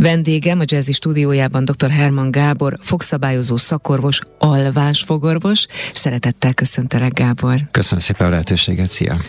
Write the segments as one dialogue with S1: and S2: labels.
S1: Vendégem a Jazzy stúdiójában dr. Herman Gábor, fogszabályozó szakorvos, alvásfogorvos. Szeretettel köszöntelek, Gábor.
S2: Köszönöm szépen a lehetőséget, szia!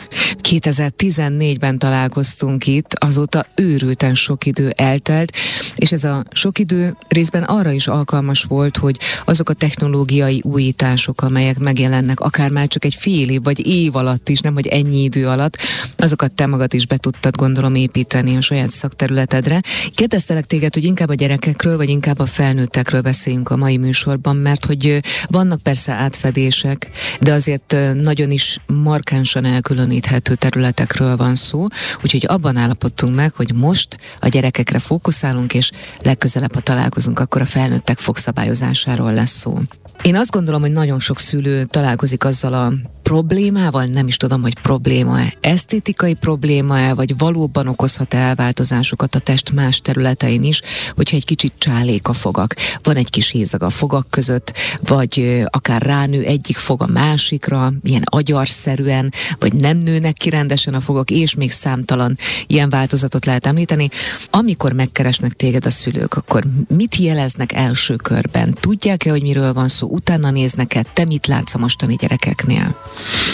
S1: 2014-ben találkoztunk itt, azóta őrülten sok idő eltelt, és ez a sok idő részben arra is alkalmas volt, hogy azok a technológiai újítások, amelyek megjelennek akár már csak egy fél év vagy év alatt is, nem hogy ennyi idő alatt, azokat te magad is be tudtad gondolom építeni a saját szakterületedre. Kérdeztelek téged, hogy inkább a gyerekekről, vagy inkább a felnőttekről beszéljünk a mai műsorban, mert hogy vannak persze átfedések, de azért nagyon is markánsan elkülöníthető területekről van szó, úgyhogy abban állapodtunk meg, hogy most a gyerekekre fókuszálunk, és legközelebb, ha találkozunk, akkor a felnőttek fogszabályozásáról lesz szó. Én azt gondolom, hogy nagyon sok szülő találkozik azzal a problémával, nem is tudom, hogy probléma-e, esztétikai probléma-e, vagy valóban okozhat-e elváltozásokat a test más területein is, hogyha egy kicsit csálék a fogak. Van egy kis hézag a fogak között, vagy akár ránő egyik fog a másikra, ilyen agyarszerűen, vagy nem nőnek ki rendesen a fogak, és még számtalan ilyen változatot lehet említeni. Amikor megkeresnek téged a szülők, akkor mit jeleznek első körben? Tudják-e, hogy miről van szó? Utána néznek-e? Te mit látsz a mostani gyerekeknél?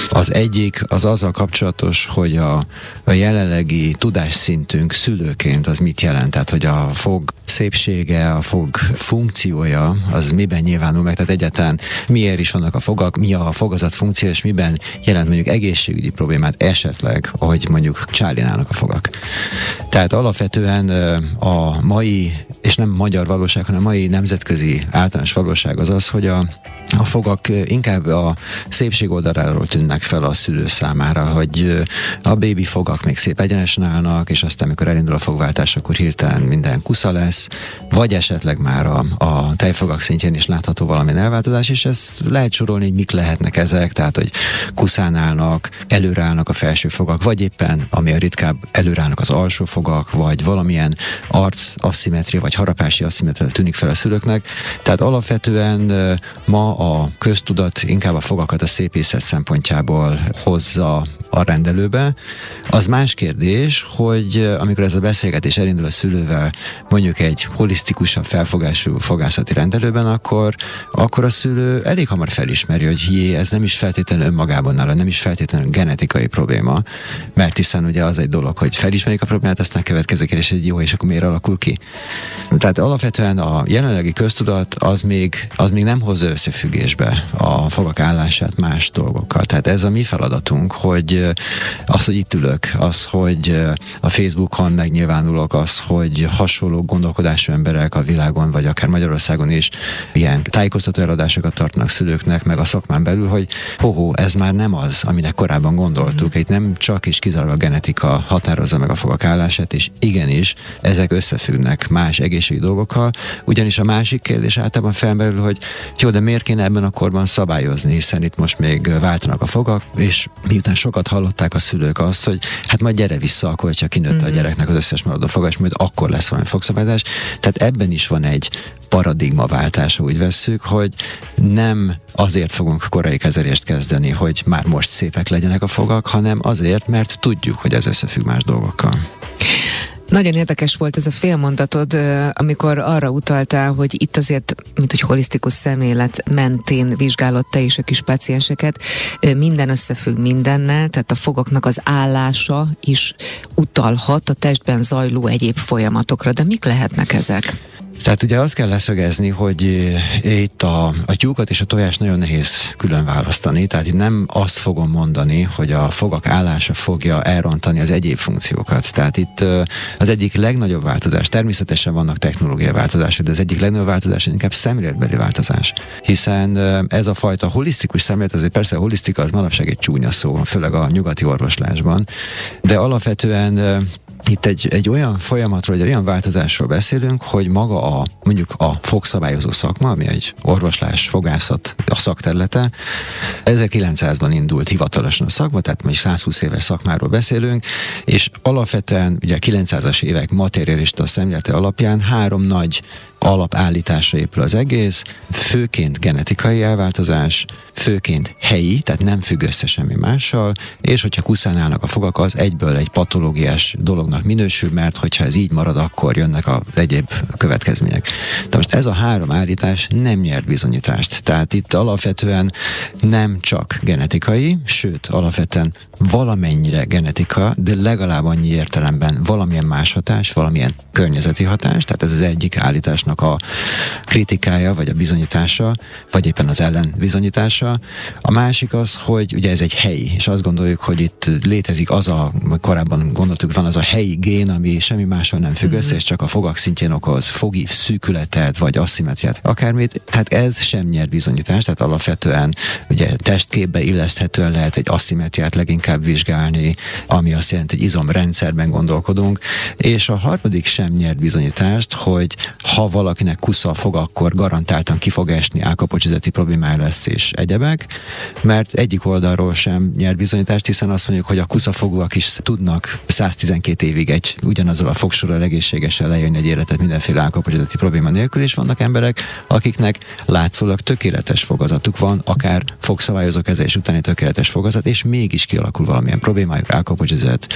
S2: Az egyik az azzal kapcsolatos, hogy a, a jelenlegi tudásszintünk szülőként az mit jelent, tehát hogy a fog szépsége, a fog funkciója, az miben nyilvánul meg, tehát egyáltalán miért is vannak a fogak, mi a fogazat funkció, és miben jelent mondjuk egészségügyi problémát esetleg, hogy mondjuk csálinálnak a fogak. Tehát alapvetően a mai, és nem magyar valóság, hanem a mai nemzetközi általános valóság az az, hogy a, a fogak inkább a szépség oldaláról tűnnek fel a szülő számára, hogy a bébi fogak még szép egyenesen állnak, és aztán, amikor elindul a fogváltás, akkor hirtelen minden kusza lesz, vagy esetleg már a, a tejfogak szintjén is látható valami elváltozás, és ezt lehet sorolni, hogy mik lehetnek ezek, tehát, hogy kuszán állnak, előreállnak a felső fogak, vagy éppen, ami a ritkább, előreállnak az alsó fogak, vagy valamilyen arc asszimetria, vagy harapási asszimetria tűnik fel a szülőknek. Tehát alapvetően ma a köztudat inkább a fogakat a szépészet szempontjából hozza a rendelőbe. Az más kérdés, hogy amikor ez a beszélgetés elindul a szülővel mondjuk egy holisztikusabb felfogású fogászati rendelőben, akkor, akkor a szülő elég hamar felismeri, hogy jé, ez nem is feltétlenül önmagában áll, nem is feltétlenül genetikai probléma, mert hiszen ugye az egy dolog, hogy felismerik a problémát, aztán következő kérdés, hogy jó, és akkor miért alakul ki. Tehát alapvetően a jelenlegi köztudat az még, az még nem hozza összefüggésbe a fogak állását más dolgokkal. Tehát ez a mi feladatunk, hogy az, hogy itt ülök, az, hogy a Facebookon megnyilvánulok, az, hogy hasonló gondolkodású emberek a világon, vagy akár Magyarországon is ilyen tájékoztató eladásokat tartanak szülőknek, meg a szakmán belül, hogy hoho, ez már nem az, aminek korábban gondoltuk. Itt nem csak és kizárólag a genetika határozza meg a fogak állását, és igenis, ezek összefüggnek más egészségügyi dolgokkal, ugyanis a másik kérdés általában felmerül, hogy jó, de miért kéne ebben a korban szabályozni, hiszen itt most még váltanak a fogak, és miután sokat hallották a szülők azt, hogy hát majd gyere vissza, akkor, hogyha kinőtte mm-hmm. a mhm. gyereknek az összes maradó fogas, majd akkor lesz valami fogszabályozás. Tehát ebben is van egy paradigmaváltás, úgy vesszük, hogy nem azért fogunk korai kezelést kezdeni, hogy már most szépek legyenek a fogak, hanem azért, mert tudjuk, hogy ez összefügg más dolgokkal.
S1: Nagyon érdekes volt ez a félmondatod, amikor arra utaltál, hogy itt azért, mint hogy holisztikus szemlélet mentén vizsgálod te is a kis pacienseket, minden összefügg mindennel, tehát a fogoknak az állása is utalhat a testben zajló egyéb folyamatokra, de mik lehetnek ezek?
S2: Tehát ugye azt kell leszögezni, hogy eh, itt a, a tyúkat és a tojást nagyon nehéz külön választani, tehát itt nem azt fogom mondani, hogy a fogak állása fogja elrontani az egyéb funkciókat. Tehát itt eh, az egyik legnagyobb változás, természetesen vannak technológiai változások, de az egyik legnagyobb változás inkább szemléletbeli változás. Hiszen eh, ez a fajta holisztikus szemlélet, azért persze a holisztika az manapság egy csúnya szó, főleg a nyugati orvoslásban, de alapvetően itt egy, egy olyan folyamatról, egy olyan változásról beszélünk, hogy maga a mondjuk a fogszabályozó szakma, ami egy orvoslás, fogászat a szakterülete, 1900-ban indult hivatalosan a szakma, tehát még 120 éves szakmáról beszélünk, és alapvetően ugye a 900-as évek materialista szemlélete alapján három nagy alapállításra épül az egész, főként genetikai elváltozás, főként helyi, tehát nem függ össze semmi mással, és hogyha kuszánálnak a fogak, az egyből egy patológiás dolognak minősül, mert hogyha ez így marad, akkor jönnek az egyéb következmények. De most ez a három állítás nem nyert bizonyítást. Tehát itt alapvetően nem csak genetikai, sőt, alapvetően valamennyire genetika, de legalább annyi értelemben valamilyen más hatás, valamilyen környezeti hatás, tehát ez az egyik állításnak a kritikája, vagy a bizonyítása, vagy éppen az ellen bizonyítása. A másik az, hogy ugye ez egy helyi, és azt gondoljuk, hogy itt létezik az a, korábban gondoltuk, van az a helyi gén, ami semmi mással nem függ össze, mm-hmm. és csak a fogak szintjén okoz fogív szűkületet, vagy asszimetriát, akármit. Tehát ez sem nyer bizonyítást, tehát alapvetően ugye testképbe illeszthetően lehet egy asszimetriát leginkább vizsgálni, ami azt jelenti, hogy izomrendszerben gondolkodunk, és a harmadik sem nyert bizonyítást, hogy ha valakinek kusza fog, akkor garantáltan ki fog esni, álkapocsizati problémája lesz és egyebek, mert egyik oldalról sem nyert bizonyítást, hiszen azt mondjuk, hogy a kuszafogóak is tudnak 112 évig egy ugyanazzal a fogsorral egészségesen lejönni egy életet mindenféle álkapocsizati probléma nélkül, és vannak emberek, akiknek látszólag tökéletes fogazatuk van, akár fogszabályozó kezelés utáni tökéletes fogazat, és mégis kialakul valamilyen problémájuk, álkapocsizat,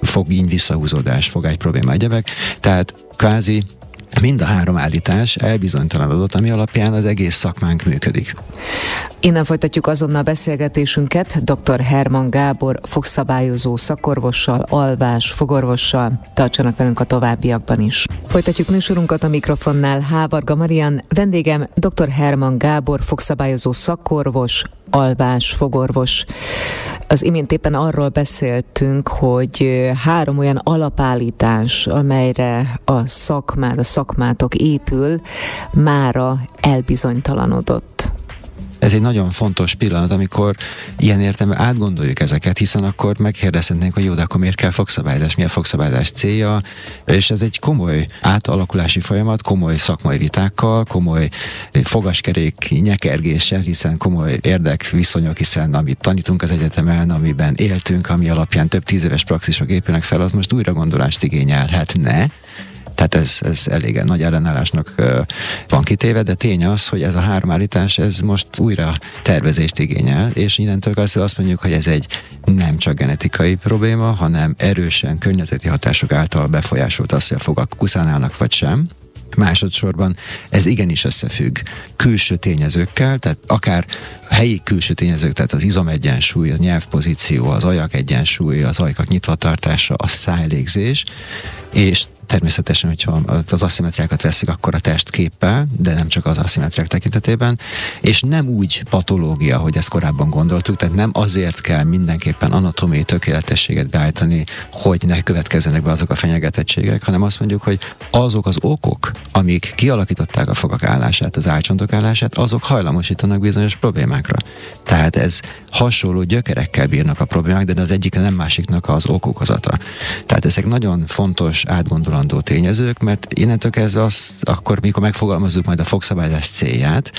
S2: fogíny visszahúzódás, fogágy probléma, egyebek. Tehát kvázi mind a három állítás elbizonytalanodott, ami alapján az egész szakmánk működik.
S1: Innen folytatjuk azonnal beszélgetésünket dr. Herman Gábor fogszabályozó szakorvossal, alvás fogorvossal. Tartsanak velünk a továbbiakban is. Folytatjuk műsorunkat a mikrofonnál Hávarga Marian, vendégem dr. Herman Gábor fogszabályozó szakorvos, alvás fogorvos. Az imént éppen arról beszéltünk, hogy három olyan alapállítás, amelyre a szakmád, a szakmátok épül, mára elbizonytalanodott.
S2: Ez egy nagyon fontos pillanat, amikor ilyen értelme átgondoljuk ezeket, hiszen akkor megkérdezhetnénk, hogy jó, de akkor miért kell fogszabályozás, mi a fogszabályozás célja, és ez egy komoly átalakulási folyamat, komoly szakmai vitákkal, komoly fogaskerék nyekergéssel, hiszen komoly érdekviszonyok, hiszen amit tanítunk az egyetemen, amiben éltünk, ami alapján több tízéves praxisok épülnek fel, az most újra gondolást igényelhetne, tehát ez, ez elég nagy ellenállásnak van kitéve, de tény az, hogy ez a három állítás, ez most újra tervezést igényel, és innentől kezdve azt mondjuk, hogy ez egy nem csak genetikai probléma, hanem erősen környezeti hatások által befolyásolt az, hogy a fogak kuszánálnak vagy sem. Másodszorban ez igenis összefügg külső tényezőkkel, tehát akár helyi külső tényezők, tehát az izomegyensúly, a nyelvpozíció, az ajak egyensúly, az ajkak nyitva tartása, a szájlégzés, és Természetesen, hogyha az aszimetriákat veszik, akkor a testképpel, de nem csak az aszimetriák tekintetében, és nem úgy patológia, hogy ezt korábban gondoltuk, tehát nem azért kell mindenképpen anatomiai tökéletességet beállítani, hogy ne következzenek be azok a fenyegetettségek, hanem azt mondjuk, hogy azok az okok, amik kialakították a fogak állását, az álcsontok állását, azok hajlamosítanak bizonyos problémákra. Tehát ez hasonló gyökerekkel bírnak a problémák, de az egyik nem másiknak az okokozata. Tehát ezek nagyon fontos átgondolandó tényezők, mert innentől kezdve azt, akkor, mikor megfogalmazzuk majd a fogszabályozás célját,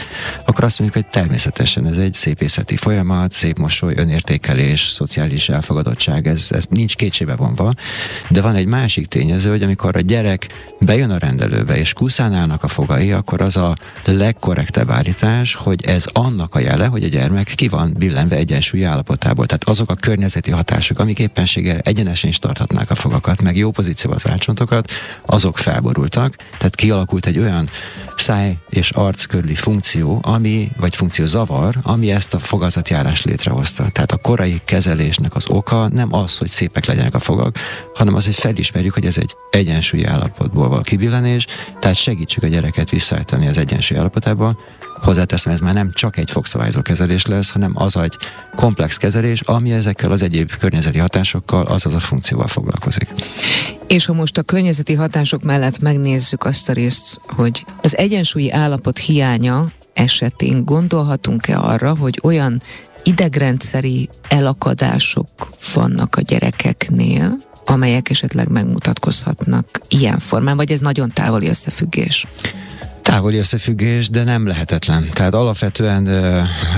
S2: akkor azt mondjuk, hogy természetesen ez egy szépészeti folyamat, szép mosoly, önértékelés, szociális elfogadottság, ez, ez nincs kétsébe vonva, de van egy másik tényező, hogy amikor a gyerek bejön a rendelőbe, és kuszán állnak a fogai, akkor az a legkorrektebb állítás, hogy ez annak a jele, hogy a gyermek ki van billenve egyensúlyi állapotából. Tehát azok a környezeti hatások, amik éppenséggel egyenesen is tarthatnák a fogakat, meg jó pozícióban az álcsontokat, azok felborultak, tehát kialakult egy olyan száj és arc körüli funkció, ami, vagy funkció zavar, ami ezt a fogazatjárást létrehozta. Tehát a korai kezelésnek az oka nem az, hogy szépek legyenek a fogak, hanem az, hogy felismerjük, hogy ez egy egyensúlyi állapotból való kibillenés, tehát segítsük a gyereket visszaállítani az egyensúlyi állapotába, Hozzáteszem, ez már nem csak egy fogszabályzó kezelés lesz, hanem az egy komplex kezelés, ami ezekkel az egyéb környezeti hatásokkal, azaz a funkcióval foglalkozik.
S1: És ha most a környezeti hatások mellett megnézzük azt a részt, hogy az egyensúlyi állapot hiánya esetén gondolhatunk-e arra, hogy olyan idegrendszeri elakadások vannak a gyerekeknél, amelyek esetleg megmutatkozhatnak ilyen formán, vagy ez nagyon távoli összefüggés?
S2: Távoli összefüggés, de nem lehetetlen. Tehát alapvetően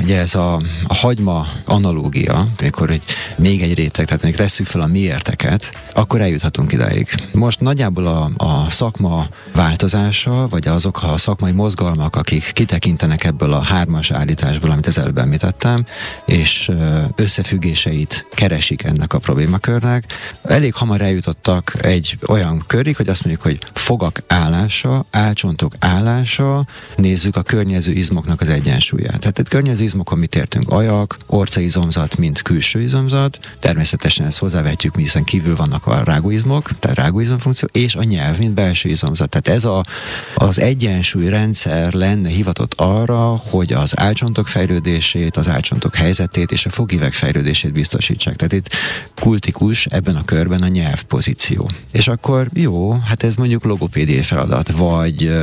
S2: ugye ez a, a hagyma analógia, amikor egy, még egy réteg, tehát még tesszük fel a miérteket, akkor eljuthatunk ideig. Most nagyjából a, a szakma változása, vagy azok a szakmai mozgalmak, akik kitekintenek ebből a hármas állításból, amit az előbb említettem, és összefüggéseit keresik ennek a problémakörnek, elég hamar eljutottak egy olyan körig, hogy azt mondjuk, hogy fogak állása, álcsontok állása, nézzük a környező izmoknak az egyensúlyát. Tehát egy környező izmokon mit értünk? Ajak, orcaizomzat, mint külső izomzat, természetesen ezt hozzávetjük, hiszen kívül vannak a rágóizmok, tehát rágóizomfunkció, és a nyelv, mint belső izomzat. Tehát ez a, az egyensúly rendszer lenne hivatott arra, hogy az álcsontok fejlődését, az álcsontok helyzetét és a fogívek fejlődését biztosítsák. Tehát itt kultikus ebben a körben a nyelv pozíció. És akkor jó, hát ez mondjuk logopédiai feladat, vagy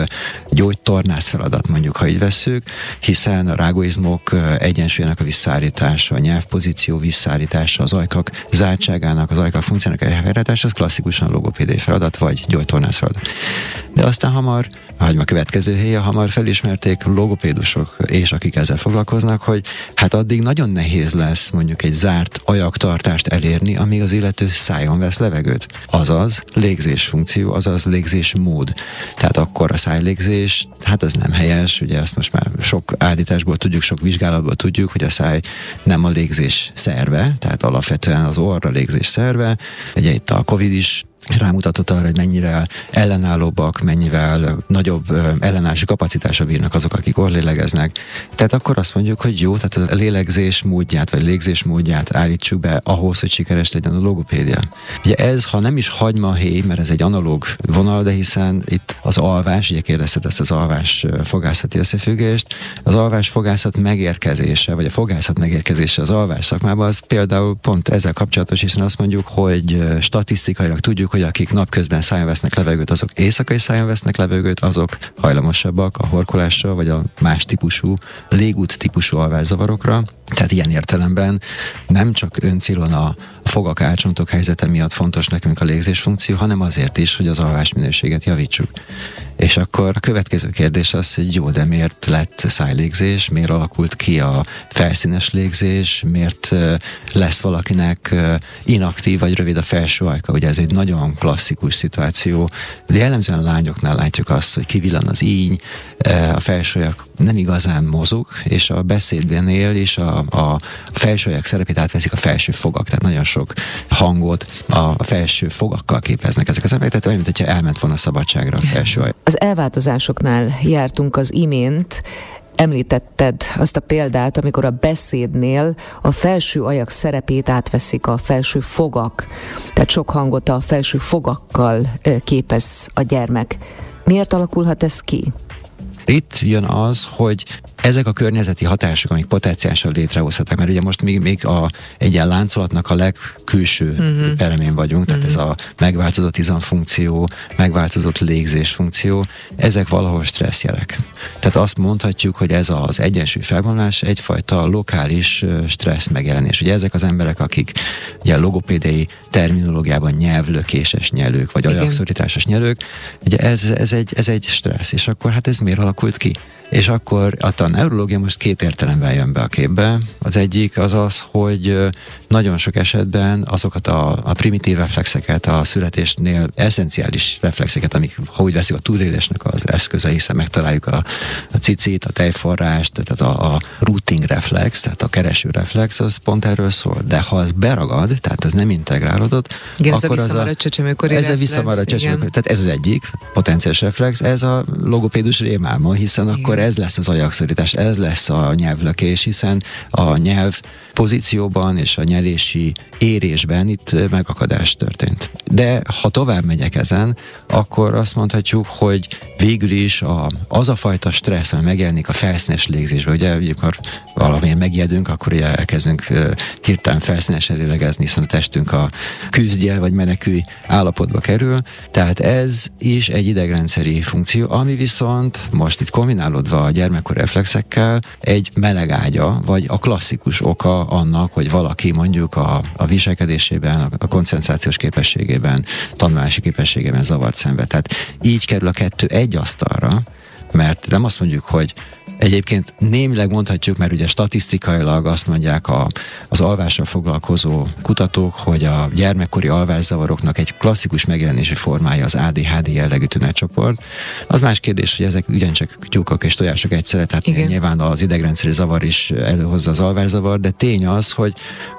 S2: gyógytornász feladat mondjuk, ha így veszük, hiszen a rágóizmok egyensúlyának a visszaállítása, a nyelvpozíció visszaállítása, az ajkak zártságának, az ajkak funkciónak elhelyreállítása, az klasszikusan logopédiai feladat, vagy gyógytornász feladat. De aztán hamar, vagy a következő helye, hamar felismerték logopédusok, és akik ezzel foglalkoznak, hogy hát addig nagyon nehéz lesz mondjuk egy zárt ajaktartást elérni, amíg az illető szájon vesz levegőt. Azaz légzés funkció, azaz légzés mód. Tehát akkor a szájlégzés, hát az nem helyes, ugye ezt most már sok állításból tudjuk, sok vizsgálatból tudjuk, hogy a száj nem a légzés szerve, tehát alapvetően az orra légzés szerve. Ugye itt a Covid is rámutatott arra, hogy mennyire ellenállóbbak, mennyivel nagyobb ellenállási kapacitása bírnak azok, akik orlélegeznek. Tehát akkor azt mondjuk, hogy jó, tehát a lélegzés módját, vagy légzés módját állítsuk be ahhoz, hogy sikeres legyen a logopédia. Ugye ez, ha nem is hagyma héj, mert ez egy analóg vonal, de hiszen itt az alvás, ugye kérdezted ezt az alvás fogászati összefüggést, az alvás fogászat megérkezése, vagy a fogászat megérkezése az alvás szakmában, az például pont ezzel kapcsolatos, hiszen azt mondjuk, hogy statisztikailag tudjuk, hogy akik napközben szájon vesznek levegőt, azok éjszakai szájon vesznek levegőt, azok hajlamosabbak a horkolásra, vagy a más típusú, légút típusú alvászavarokra. Tehát ilyen értelemben nem csak öncélon a fogak álcsontok helyzete miatt fontos nekünk a légzés funkció, hanem azért is, hogy az alvás minőséget javítsuk. És akkor a következő kérdés az, hogy jó, de miért lett szájlégzés, miért alakult ki a felszínes légzés, miért lesz valakinek inaktív vagy rövid a felső ajka. Ugye ez egy nagyon klasszikus szituáció, de jellemzően lányoknál látjuk azt, hogy kivillan az íny, a felsőjak nem igazán mozog, és a beszédben él, és a, a felsőjak szerepét átveszik a felső fogak, tehát nagyon sok hangot a felső fogakkal képeznek ezek az emberek, tehát olyan, mintha elment volna a szabadságra a felső ajk.
S1: Az elváltozásoknál jártunk az imént, Említetted azt a példát, amikor a beszédnél a felső ajak szerepét átveszik a felső fogak, tehát sok hangot a felső fogakkal képez a gyermek. Miért alakulhat ez ki?
S2: Itt jön az, hogy ezek a környezeti hatások, amik potenciálisan létrehozhatnak, mert ugye most még, még a, egy ilyen láncolatnak a legkülső uh-huh. elemén vagyunk, tehát uh-huh. ez a megváltozott izomfunkció, megváltozott légzés funkció, ezek valahol stresszjelek. Tehát azt mondhatjuk, hogy ez az egyensúly felvonulás egyfajta lokális stressz megjelenés. Ugye ezek az emberek, akik ugye logopédiai terminológiában nyelvlökéses nyelők, vagy ajakszorításos nyelők, ugye ez, ez, egy, ez egy stressz, és akkor hát ez miért alakult ki? És akkor a neurológia most két értelemben jön be a képbe. Az egyik az az, hogy nagyon sok esetben azokat a, a primitív reflexeket, a születésnél eszenciális reflexeket, amik, ha úgy veszik, a túlélésnek az eszköze, hiszen megtaláljuk a, a cicit, a tejforrást, tehát a, a routing reflex, tehát a kereső reflex, az pont erről szól. De ha az beragad, tehát az nem integrálódott,
S1: igen, akkor ez a visszamaradt csecsemőkori
S2: Ez a visszamaradt csecsemőkori, tehát ez az egyik potenciális reflex, ez a logopédus rémálma, hiszen igen. akkor ez lesz az ajakszorítás, ez lesz a nyelvlökés, hiszen a nyelv pozícióban és a nyelési érésben itt megakadás történt. De ha tovább megyek ezen, akkor azt mondhatjuk, hogy végül is a, az a fajta stressz, ami megjelenik a felszínes légzésben, ugye amikor valamilyen megijedünk, akkor ugye elkezdünk hirtelen felszínesen lélegezni, hiszen a testünk a küzdjel vagy menekülj állapotba kerül. Tehát ez is egy idegrendszeri funkció, ami viszont most itt kombinálódva a gyermekkor reflexekkel egy meleg ágya, vagy a klasszikus oka annak, hogy valaki mondjuk a, a viselkedésében, a, a koncentrációs képességében, tanulási képességében zavart szenved. Tehát így kerül a kettő egy asztalra, mert nem azt mondjuk, hogy Egyébként némileg mondhatjuk, mert ugye statisztikailag azt mondják a, az alvással foglalkozó kutatók, hogy a gyermekkori alvászavaroknak egy klasszikus megjelenési formája az ADHD jellegű tünetcsoport. Az más kérdés, hogy ezek ugyancsak tyúkok és tojások egyszerre, tehát Igen. nyilván az idegrendszeri zavar is előhozza az alvászavar, de tény az, hogy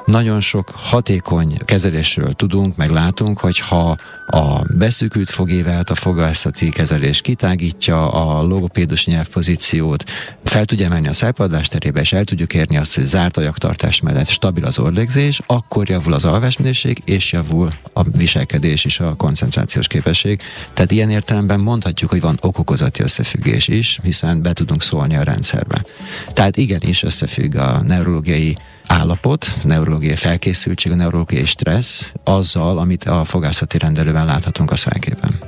S2: nagyon sok hatékony kezelésről tudunk, meg látunk, hogyha a beszűkült fogévelt a fogászati kezelés kitágítja, a logopédus nyelvpozíciót, fel tudja emelni a szájpadlás terébe, és el tudjuk érni azt, hogy zárt ajaktartás mellett stabil az orlégzés, akkor javul az alvásminőség, és javul a viselkedés és a koncentrációs képesség. Tehát ilyen értelemben mondhatjuk, hogy van okokozati összefüggés is, hiszen be tudunk szólni a rendszerbe. Tehát igenis összefügg a neurológiai állapot, neurológiai felkészültség, a neurológiai stressz azzal, amit a fogászati rendelőben láthatunk a szájképen.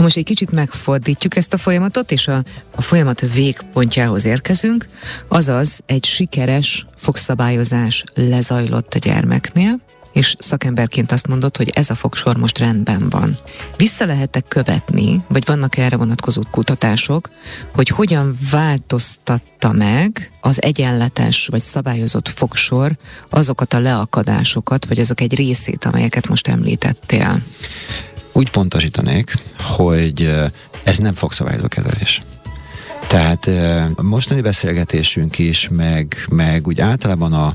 S1: Ha most egy kicsit megfordítjuk ezt a folyamatot, és a, a folyamat végpontjához érkezünk, azaz egy sikeres fogszabályozás lezajlott a gyermeknél, és szakemberként azt mondod, hogy ez a fogsor most rendben van. Vissza lehetek követni, vagy vannak erre vonatkozó kutatások, hogy hogyan változtatta meg az egyenletes vagy szabályozott fogsor azokat a leakadásokat, vagy azok egy részét, amelyeket most említettél?
S2: Úgy pontosítanék, hogy ez nem fogszabályozó kezelés. Tehát a mostani beszélgetésünk is, meg, meg úgy általában a,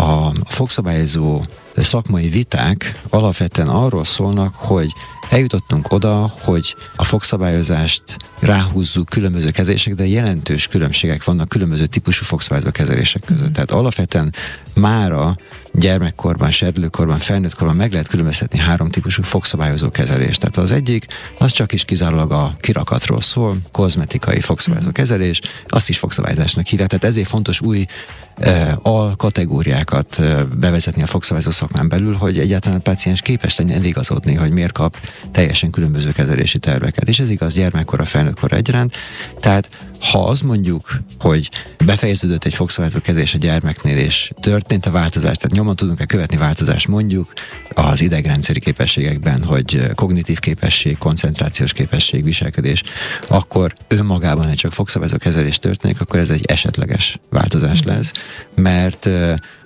S2: a fogszabályozó szakmai viták alapvetően arról szólnak, hogy eljutottunk oda, hogy a fogszabályozást ráhúzzuk különböző kezelések, de jelentős különbségek vannak különböző típusú fogszabályozó kezelések között. Tehát alapvetően mára gyermekkorban, serdülőkorban, felnőttkorban meg lehet különböztetni három típusú fogszabályozó kezelést. Tehát az egyik, az csak is kizárólag a kirakatról szól, kozmetikai fogszabályozó kezelés, azt is fogszabályozásnak hívják. Tehát ezért fontos új e, alkategóriákat e, bevezetni a fogszabályozó szakmán belül, hogy egyáltalán a páciens képes legyen eligazodni, hogy miért kap teljesen különböző kezelési terveket. És ez igaz gyermekkor, a felnőttkor egyaránt. Tehát ha azt mondjuk, hogy befejeződött egy fogszabályozó kezelés a gyermeknél, és történt a változás, tehát nyomon tudunk-e követni változást mondjuk az idegrendszeri képességekben, hogy kognitív képesség, koncentrációs képesség, viselkedés, akkor önmagában egy csak fogszabályozó kezelés történik, akkor ez egy esetleges változás lesz, mert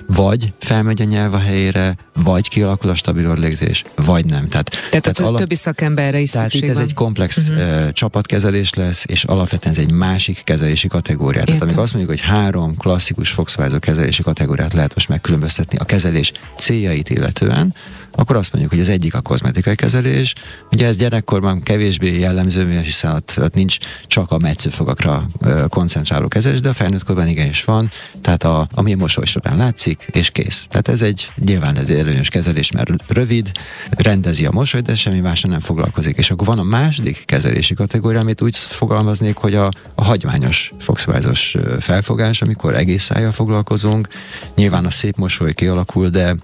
S2: vagy felmegy a nyelv a helyére, vagy kialakul a stabil orlégzés, vagy nem.
S1: Tehát, tehát, tehát ala... többi szakemberre is
S2: Tehát itt ez van. egy komplex uh-huh. uh, csapatkezelés lesz, és alapvetően ez egy másik kezelési kategória. Tehát amikor azt mondjuk, hogy három klasszikus fogszabályozó kezelési kategóriát lehet most megkülönböztetni a kezelés céljait illetően, akkor azt mondjuk, hogy az egyik a kozmetikai kezelés. Ugye ez gyerekkorban kevésbé jellemző, hiszen ott, ott nincs csak a metszőfogakra koncentráló kezelés, de a felnőttkorban igenis van, tehát a, ami a mosoly során látszik, és kész. Tehát ez egy nyilván ez egy előnyös kezelés, mert rövid, rendezi a mosolyt, de semmi másra nem foglalkozik. És akkor van a második kezelési kategória, amit úgy fogalmaznék, hogy a, a hagyományos fogszabályozós felfogás, amikor egész szájjal foglalkozunk. Nyilván a szép mosoly kialakul, de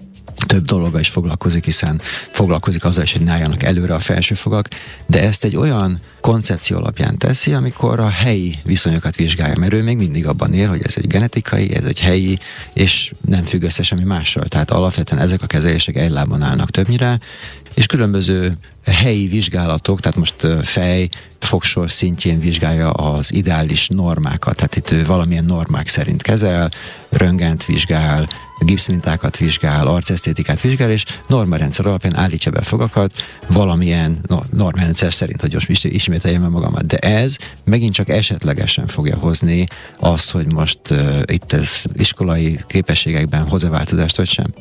S2: több dologgal is foglalkozik, hiszen foglalkozik azzal is, hogy ne álljanak előre a felsőfogak, de ezt egy olyan koncepció alapján teszi, amikor a helyi viszonyokat vizsgálja, mert ő még mindig abban él, hogy ez egy genetikai, ez egy helyi, és nem függ össze semmi mással. Tehát alapvetően ezek a kezelések egy lábon állnak többnyire, és különböző helyi vizsgálatok, tehát most fej, fogsor szintjén vizsgálja az ideális normákat, tehát itt ő valamilyen normák szerint kezel, röngent vizsgál, gipszmintákat vizsgál, arcesztétikát vizsgál, és normarendszer alapján állítja be fogakat valamilyen no, normarendszer szerint, hogy most ismételjem magamat. De ez megint csak esetlegesen fogja hozni azt, hogy most uh, itt ez iskolai képességekben hoz-e változást, vagy sem.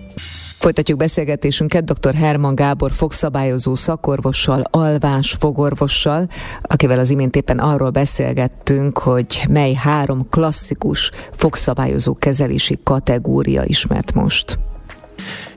S1: Folytatjuk beszélgetésünket dr. Herman Gábor fogszabályozó szakorvossal, alvás fogorvossal, akivel az imént éppen arról beszélgettünk, hogy mely három klasszikus fogszabályozó kezelési kategória ismert most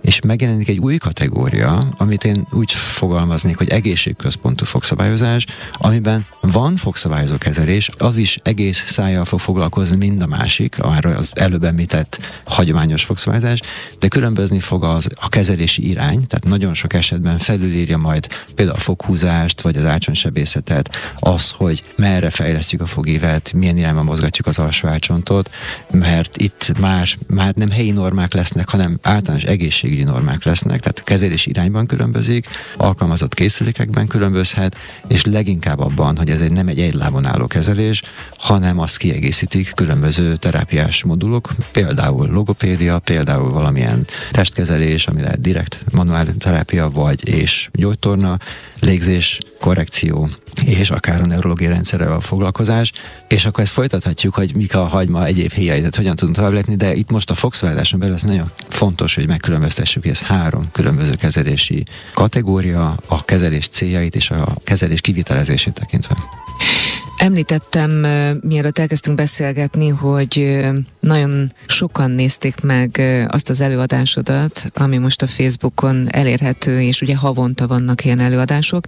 S2: és megjelenik egy új kategória, amit én úgy fogalmaznék, hogy egészségközpontú fogszabályozás, amiben van fogszabályozó kezelés, az is egész szájjal fog foglalkozni, mind a másik, arra az előbb említett hagyományos fogszabályozás, de különbözni fog az, a kezelési irány, tehát nagyon sok esetben felülírja majd például a foghúzást, vagy az ácsonsebészetet, az, hogy merre fejlesztjük a fogévet, milyen irányba mozgatjuk az alsó ácsontot, mert itt már, már nem helyi normák lesznek, hanem általános egészség egészségügyi normák lesznek, tehát kezelés irányban különbözik, alkalmazott készülékekben különbözhet, és leginkább abban, hogy ez egy nem egy egy lábon álló kezelés, hanem azt kiegészítik különböző terápiás modulok, például logopédia, például valamilyen testkezelés, ami lehet direkt manuál terápia, vagy és gyógytorna, légzés, korrekció, és akár a neurológiai rendszerrel a foglalkozás, és akkor ezt folytathatjuk, hogy mik a hagyma egyéb héjai, tehát hogyan tudunk tovább lépni, de itt most a fox belül ez nagyon fontos, hogy megkülönböztessük, hogy ez három különböző kezelési kategória, a kezelés céljait és a kezelés kivitelezését tekintve.
S1: Említettem, mielőtt elkezdtünk beszélgetni, hogy nagyon sokan nézték meg azt az előadásodat, ami most a Facebookon elérhető, és ugye havonta vannak ilyen előadások,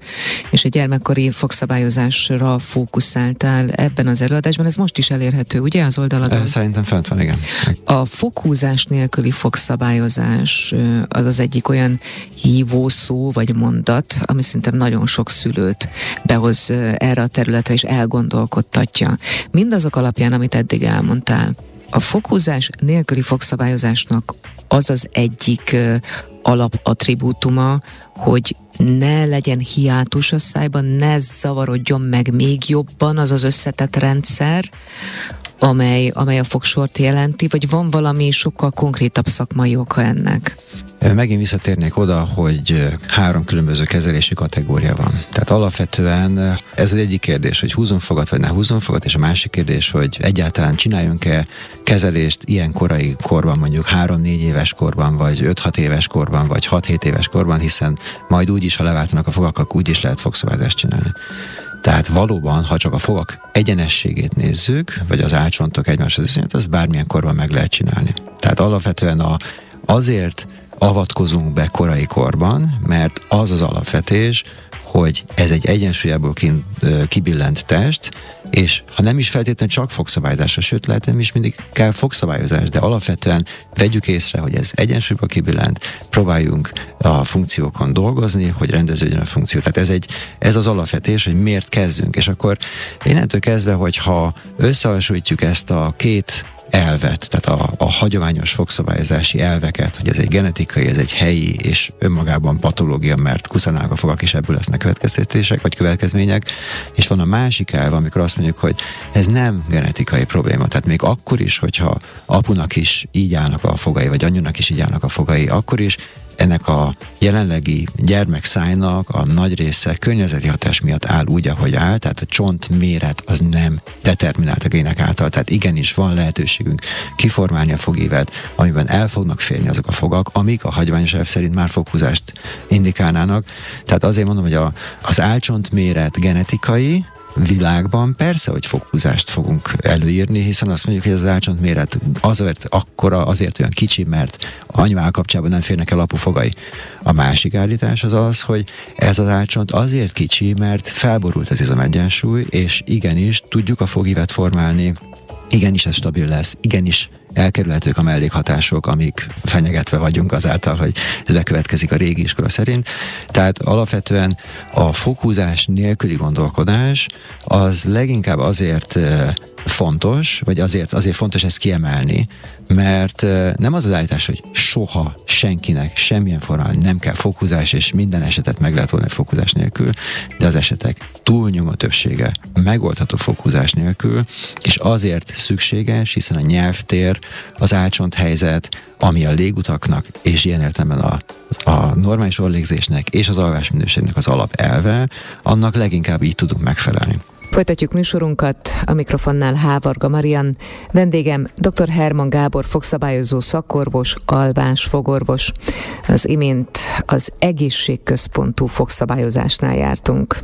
S1: és a gyermekkori fogszabályozásra fókuszáltál ebben az előadásban. Ez most is elérhető, ugye, az oldaladon?
S2: Szerintem fent van, igen.
S1: A fokhúzás nélküli fogszabályozás az az egyik olyan hívószó vagy mondat, ami szerintem nagyon sok szülőt behoz erre a területre, és elgondolkodtatja. Mindazok alapján, amit eddig elmondtál, a fokhúzás nélküli fogszabályozásnak az az egyik alapattribútuma, hogy ne legyen hiátus a szájban, ne zavarodjon meg még jobban az az összetett rendszer, amely, amely a fogsort jelenti, vagy van valami sokkal konkrétabb szakmai oka ennek?
S2: Megint visszatérnék oda, hogy három különböző kezelési kategória van. Tehát alapvetően ez az egyik kérdés, hogy húzunk fogat, vagy ne húzunk fogat, és a másik kérdés, hogy egyáltalán csináljunk-e kezelést ilyen korai korban, mondjuk 3-4 éves korban, vagy 5-6 éves korban, vagy 6-7 éves korban, hiszen majd úgy is, ha leváltanak a fogak, akkor úgy is lehet fogszabályzást csinálni. Tehát valóban, ha csak a fogak egyenességét nézzük, vagy az álcsontok egymáshoz viszonyát, az bármilyen korban meg lehet csinálni. Tehát alapvetően a, azért avatkozunk be korai korban, mert az az alapvetés, hogy ez egy egyensúlyából kibillent test, és ha nem is feltétlenül csak fogszabályozásra, sőt lehet nem is mindig kell fogszabályozás, de alapvetően vegyük észre, hogy ez egyensúlyba kibillent, próbáljunk a funkciókon dolgozni, hogy rendeződjön a funkció. Tehát ez, egy, ez az alapvetés, hogy miért kezdünk. És akkor innentől kezdve, hogyha összehasonlítjuk ezt a két elvet, tehát a, a hagyományos fogszabályozási elveket, hogy ez egy genetikai, ez egy helyi és önmagában patológia, mert kuszanálnak a fogak, és ebből lesznek következtetések vagy következmények, és van a másik elv, amikor azt mondjuk, hogy ez nem genetikai probléma, tehát még akkor is, hogyha apunak is így állnak a fogai, vagy anyunak is így állnak a fogai, akkor is ennek a jelenlegi gyermekszájnak a nagy része környezeti hatás miatt áll úgy, ahogy áll, tehát a csont méret az nem determinált a gének által, tehát igenis van lehetőségünk kiformálni a fogévet, amiben el fognak férni azok a fogak, amik a hagyományos elv szerint már foghúzást indikálnának. Tehát azért mondom, hogy a, az álcsont méret genetikai, világban. Persze, hogy foghúzást fogunk előírni, hiszen azt mondjuk, hogy az álcsont méret azért akkora, azért olyan kicsi, mert anyvál kapcsában nem férnek el apufogai. A másik állítás az az, hogy ez az álcsont azért kicsi, mert felborult az izomegyensúly, és igenis tudjuk a fogívet formálni. Igenis ez stabil lesz, igenis elkerülhetők a mellékhatások, amik fenyegetve vagyunk azáltal, hogy ez bekövetkezik a régi iskola szerint. Tehát alapvetően a fokhúzás nélküli gondolkodás az leginkább azért fontos, vagy azért, azért fontos ezt kiemelni, mert nem az az állítás, hogy soha senkinek semmilyen formában nem kell fokhúzás, és minden esetet meg lehet volna fokhúzás nélkül, de az esetek túlnyomó többsége megoldható fokhúzás nélkül, és azért szükséges, hiszen a nyelvtér, az álcsont helyzet, ami a légutaknak, és ilyen értelemben a, a normális orlégzésnek és az alvásminőségnek az alapelve, annak leginkább így tudunk megfelelni.
S1: Folytatjuk műsorunkat, a mikrofonnál Hávarga Marian, vendégem dr. Herman Gábor fogszabályozó szakorvos, alvás fogorvos. Az imént az egészségközpontú fogszabályozásnál jártunk.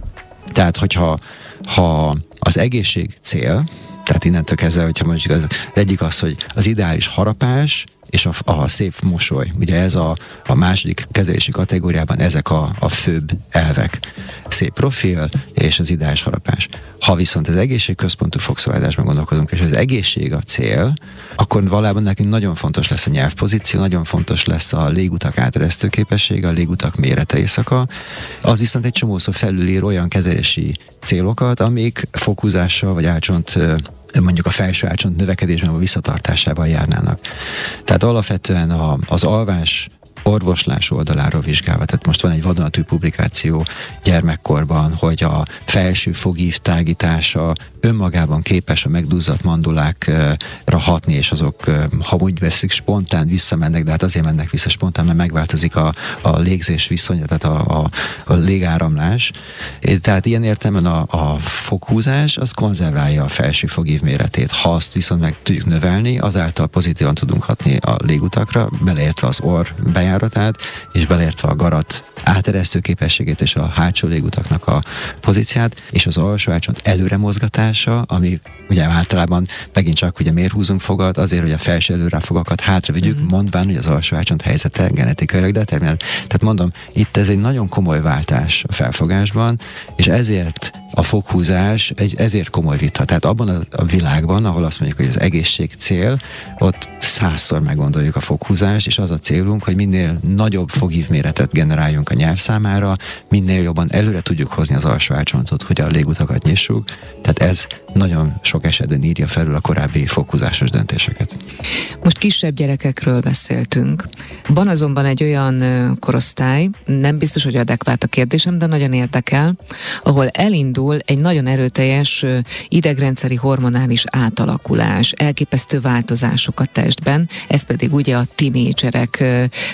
S2: Tehát, hogyha ha az egészség cél, tehát innentől kezdve, hogyha mondjuk az, az egyik az, hogy az ideális harapás, és a, a szép mosoly. Ugye ez a, a második kezelési kategóriában ezek a, a főbb elvek. Szép profil és az ideális harapás. Ha viszont az egészségközpontú fogszabályozásban gondolkozunk, és az egészség a cél, akkor valában nekünk nagyon fontos lesz a nyelvpozíció, nagyon fontos lesz a légutak áteresztő képessége, a légutak mérete éjszaka. Az viszont egy csomószor felülír olyan kezelési célokat, amik fokuzással vagy álcsont mondjuk a felső ácsont növekedésben vagy visszatartásával járnának. Tehát alapvetően a, az alvás orvoslás oldaláról vizsgálva. Tehát most van egy vadonatúj publikáció gyermekkorban, hogy a felső fogív tágítása önmagában képes a megduzzadt mandulákra hatni, és azok, ha úgy veszik, spontán visszamennek, de hát azért mennek vissza spontán, mert megváltozik a, a légzés viszonya, tehát a, a, a légáramlás. Tehát ilyen értelemben a, a foghúzás az konzerválja a felső fogív méretét. Ha azt viszont meg tudjuk növelni, azáltal pozitívan tudunk hatni a légutakra, beleértve az orr bejáratát, és beleértve a garat áteresztő képességét és a hátsó légutaknak a pozíciát, és az alsó ácsont előre mozgatása, ami ugye általában megint csak ugye miért húzunk fogat, azért, hogy a felső előráfogakat hátra vigyük, mm-hmm. mondván, hogy az alsó ácsont helyzete genetikailag determinált. Tehát mondom, itt ez egy nagyon komoly váltás a felfogásban, és ezért a foghúzás egy ezért komoly vita. Tehát abban a, világban, ahol azt mondjuk, hogy az egészség cél, ott százszor meggondoljuk a foghúzást, és az a célunk, hogy minél nagyobb foghívméretet generáljunk a nyelv számára, minél jobban előre tudjuk hozni az alsó hogy a légutakat nyissuk. Tehát ez nagyon sok esetben írja felül a korábbi foghúzásos döntéseket.
S1: Most kisebb gyerekekről beszéltünk. Van azonban egy olyan korosztály, nem biztos, hogy adekvát a kérdésem, de nagyon érdekel, ahol elindul egy nagyon erőteljes idegrendszeri hormonális átalakulás, elképesztő változások a testben, ez pedig ugye a tinédzserek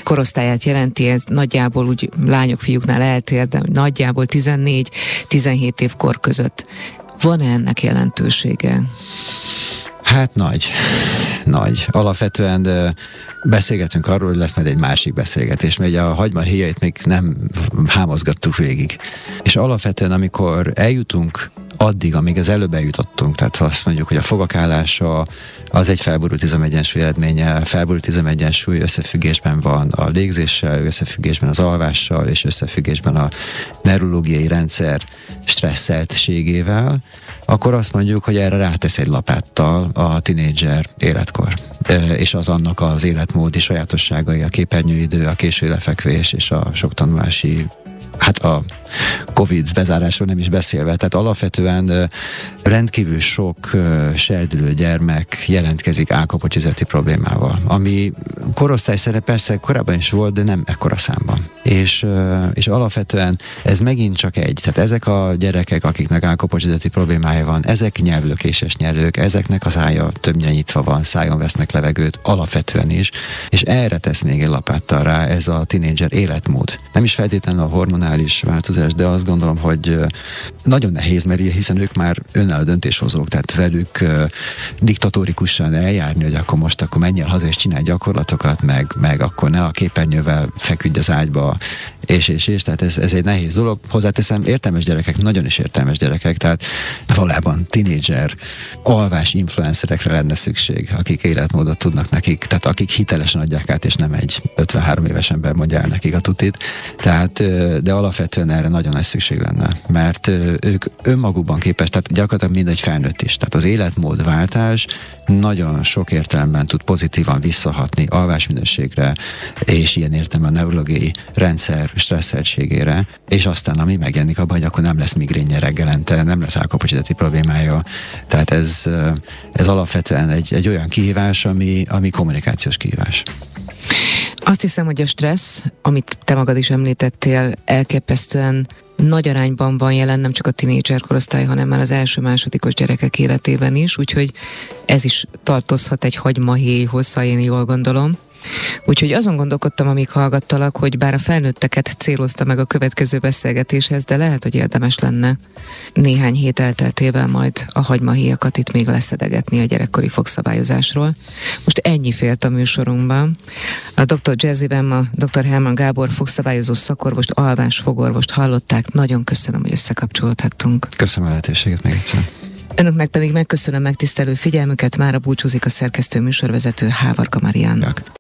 S1: korosztályát jelenti, ez nagyjából úgy lányok, fiúknál eltér, de nagyjából 14-17 év kor között. Van-e ennek jelentősége?
S2: Hát nagy, nagy. Alapvetően de beszélgetünk arról, hogy lesz majd egy másik beszélgetés, mert a hagyma héjait még nem hámozgattuk végig. És alapvetően, amikor eljutunk addig, amíg az előbb eljutottunk, tehát ha azt mondjuk, hogy a fogakállása az egy felborult izomegyensúly eredménye, felborult izomegyensúly összefüggésben van a légzéssel, összefüggésben az alvással, és összefüggésben a neurológiai rendszer stresszeltségével, akkor azt mondjuk, hogy erre rátesz egy lapáttal a tinédzser életkor. És az annak az életmódi sajátosságai, a képernyőidő, a késő lefekvés és a sok tanulási hát a Covid bezárásról nem is beszélve. Tehát alapvetően rendkívül sok serdülő gyermek jelentkezik álkapocsizeti problémával, ami korosztály szerint persze korábban is volt, de nem ekkora számban. És, és alapvetően ez megint csak egy. Tehát ezek a gyerekek, akiknek álkapocsizeti problémája van, ezek nyelvlökéses nyelők, ezeknek az ája többnyire nyitva van, szájon vesznek levegőt, alapvetően is, és erre tesz még egy lapáttal rá ez a tinédzser életmód. Nem is feltétlenül a hormonális változás, de azt gondolom, hogy nagyon nehéz, mert hiszen ők már önálló döntéshozók, tehát velük diktatórikusan eljárni, hogy akkor most akkor menj el haza és csinálj gyakorlatokat, meg, meg akkor ne a képernyővel feküdj az ágyba, és, és, és, tehát ez, ez egy nehéz dolog. Hozzáteszem, értelmes gyerekek, nagyon is értelmes gyerekek, tehát valában tinédzser, alvás influencerekre lenne szükség, akik életmódot tudnak nekik, tehát akik hitelesen adják át, és nem egy 53 éves ember mondja el nekik a tutit. Tehát, de alapvetően erre nagyon nagy szükség lenne, mert ők önmagukban képes, tehát gyakorlatilag mindegy felnőtt is. Tehát az életmódváltás nagyon sok értelemben tud pozitívan visszahatni alvásminőségre, és ilyen értelemben a neurológiai rendszer stresszeltségére, és aztán ami megjelenik abban, hogy akkor nem lesz migrénye reggelente, nem lesz álkapocsizati problémája. Tehát ez, ez alapvetően egy, egy olyan kihívás, ami, ami kommunikációs kihívás.
S1: Azt hiszem, hogy a stressz, amit te magad is említettél, elképesztően nagy arányban van jelen nem csak a tinédzser korosztály, hanem már az első-másodikos gyerekek életében is, úgyhogy ez is tartozhat egy hagymahéjhoz, ha én jól gondolom. Úgyhogy azon gondolkodtam, amíg hallgattalak, hogy bár a felnőtteket célozta meg a következő beszélgetéshez, de lehet, hogy érdemes lenne néhány hét elteltével majd a hagymahéjakat itt még leszedegetni a gyerekkori fogszabályozásról. Most ennyi félt a műsorunkban. A Dr. Jazzyben ma Dr. Herman Gábor fogszabályozó szakorvost, alvás fogorvost hallották. Nagyon köszönöm, hogy összekapcsolódhattunk.
S2: Köszönöm a lehetőséget még egyszer.
S1: Önöknek pedig megköszönöm megtisztelő figyelmüket, mára búcsúzik a szerkesztő műsorvezető Hávarka Marian.